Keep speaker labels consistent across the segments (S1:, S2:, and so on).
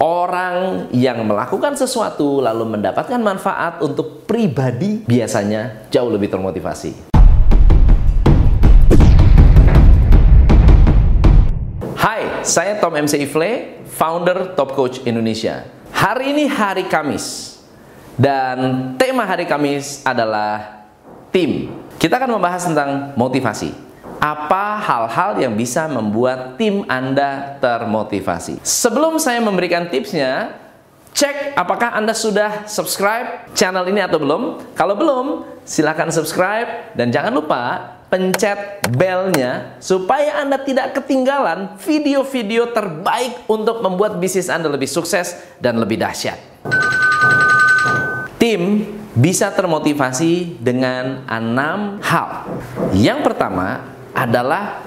S1: Orang yang melakukan sesuatu lalu mendapatkan manfaat untuk pribadi biasanya jauh lebih termotivasi. Hai, saya Tom MC Ifle, founder Top Coach Indonesia. Hari ini hari Kamis dan tema hari Kamis adalah tim. Kita akan membahas tentang motivasi apa hal-hal yang bisa membuat tim Anda termotivasi. Sebelum saya memberikan tipsnya, cek apakah Anda sudah subscribe channel ini atau belum. Kalau belum, silahkan subscribe dan jangan lupa pencet belnya supaya Anda tidak ketinggalan video-video terbaik untuk membuat bisnis Anda lebih sukses dan lebih dahsyat. Tim bisa termotivasi dengan enam hal. Yang pertama, adalah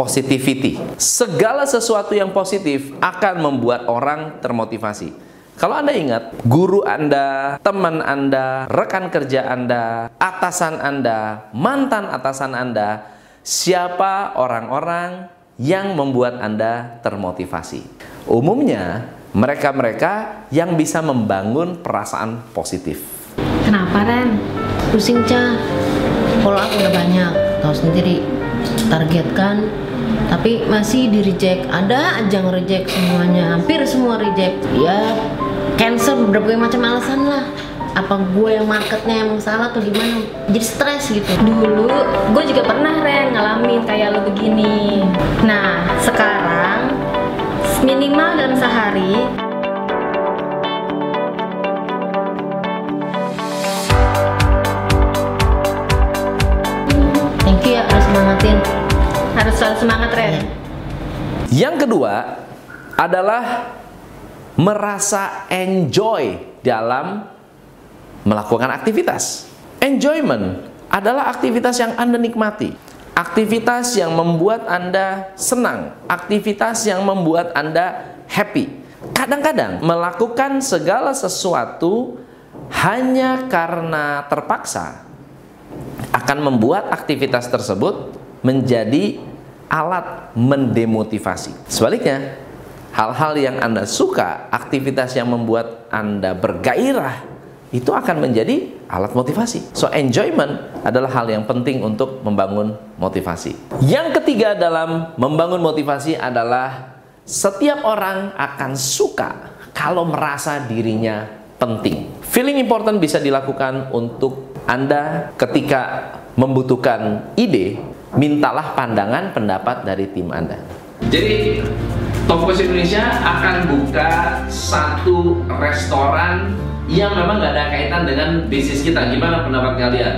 S1: positivity. Segala sesuatu yang positif akan membuat orang termotivasi. Kalau Anda ingat, guru Anda, teman Anda, rekan kerja Anda, atasan Anda, mantan atasan Anda, siapa orang-orang yang membuat Anda termotivasi? Umumnya, mereka-mereka yang bisa membangun perasaan positif.
S2: Kenapa, Ren? Pusing, Cah. Kalau aku udah banyak, tahu sendiri targetkan tapi masih di reject ada aja nge-reject semuanya hampir semua reject. Ya cancel berbagai macam alasan lah. Apa gue yang marketnya emang salah atau gimana jadi stres gitu. Dulu gue juga pernah Ren ngalamin kayak lo begini. Nah sekarang minimal dalam sehari selalu semangat Ren.
S1: Yang kedua adalah merasa enjoy dalam melakukan aktivitas. Enjoyment adalah aktivitas yang anda nikmati. Aktivitas yang membuat anda senang. Aktivitas yang membuat anda happy. Kadang-kadang melakukan segala sesuatu hanya karena terpaksa akan membuat aktivitas tersebut menjadi alat mendemotivasi. Sebaliknya, hal-hal yang Anda suka, aktivitas yang membuat Anda bergairah, itu akan menjadi alat motivasi. So, enjoyment adalah hal yang penting untuk membangun motivasi. Yang ketiga dalam membangun motivasi adalah setiap orang akan suka kalau merasa dirinya penting. Feeling important bisa dilakukan untuk Anda ketika membutuhkan ide, mintalah pandangan pendapat dari tim Anda. Jadi Top Coach Indonesia akan buka satu restoran yang memang nggak ada kaitan dengan bisnis kita. Gimana pendapat kalian?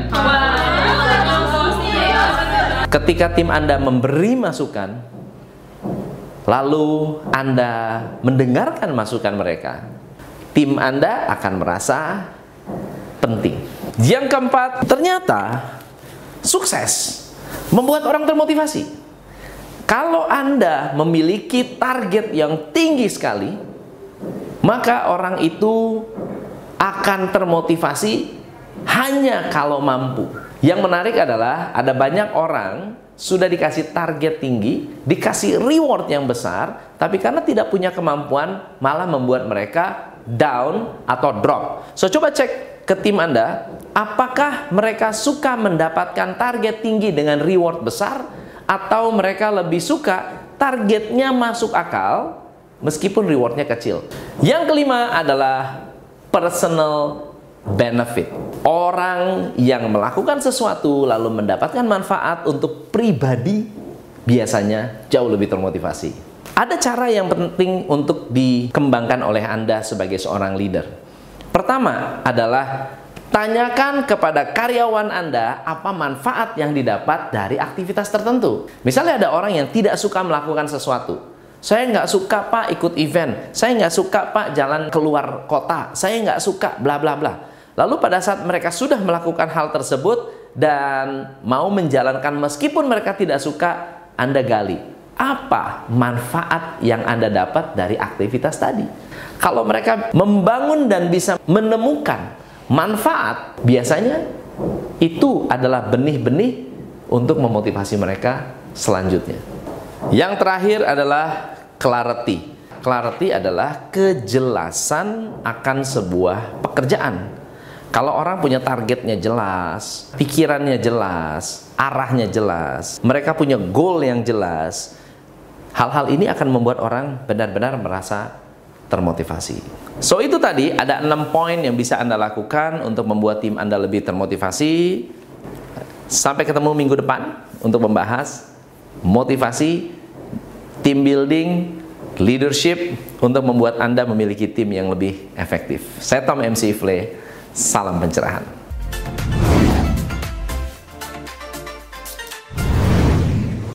S1: Ketika tim Anda memberi masukan, lalu Anda mendengarkan masukan mereka, tim Anda akan merasa penting. Yang keempat, ternyata sukses membuat orang termotivasi. Kalau Anda memiliki target yang tinggi sekali, maka orang itu akan termotivasi hanya kalau mampu. Yang menarik adalah ada banyak orang sudah dikasih target tinggi, dikasih reward yang besar, tapi karena tidak punya kemampuan malah membuat mereka down atau drop. So coba cek ke tim Anda, apakah mereka suka mendapatkan target tinggi dengan reward besar atau mereka lebih suka targetnya masuk akal meskipun rewardnya kecil. Yang kelima adalah personal benefit. Orang yang melakukan sesuatu lalu mendapatkan manfaat untuk pribadi biasanya jauh lebih termotivasi. Ada cara yang penting untuk dikembangkan oleh Anda sebagai seorang leader. Pertama adalah tanyakan kepada karyawan Anda apa manfaat yang didapat dari aktivitas tertentu. Misalnya ada orang yang tidak suka melakukan sesuatu. Saya nggak suka pak ikut event, saya nggak suka pak jalan keluar kota, saya nggak suka bla bla bla. Lalu pada saat mereka sudah melakukan hal tersebut dan mau menjalankan meskipun mereka tidak suka, Anda gali. Apa manfaat yang Anda dapat dari aktivitas tadi? Kalau mereka membangun dan bisa menemukan manfaat, biasanya itu adalah benih-benih untuk memotivasi mereka selanjutnya. Yang terakhir adalah clarity. clarity adalah kejelasan akan sebuah pekerjaan. Kalau orang punya targetnya jelas, pikirannya jelas, arahnya jelas, mereka punya goal yang jelas, hal-hal ini akan membuat orang benar-benar merasa termotivasi. So itu tadi ada enam poin yang bisa Anda lakukan untuk membuat tim Anda lebih termotivasi. Sampai ketemu minggu depan untuk membahas motivasi, team building, leadership untuk membuat Anda memiliki tim yang lebih efektif. Saya Tom MC Ifle, salam pencerahan.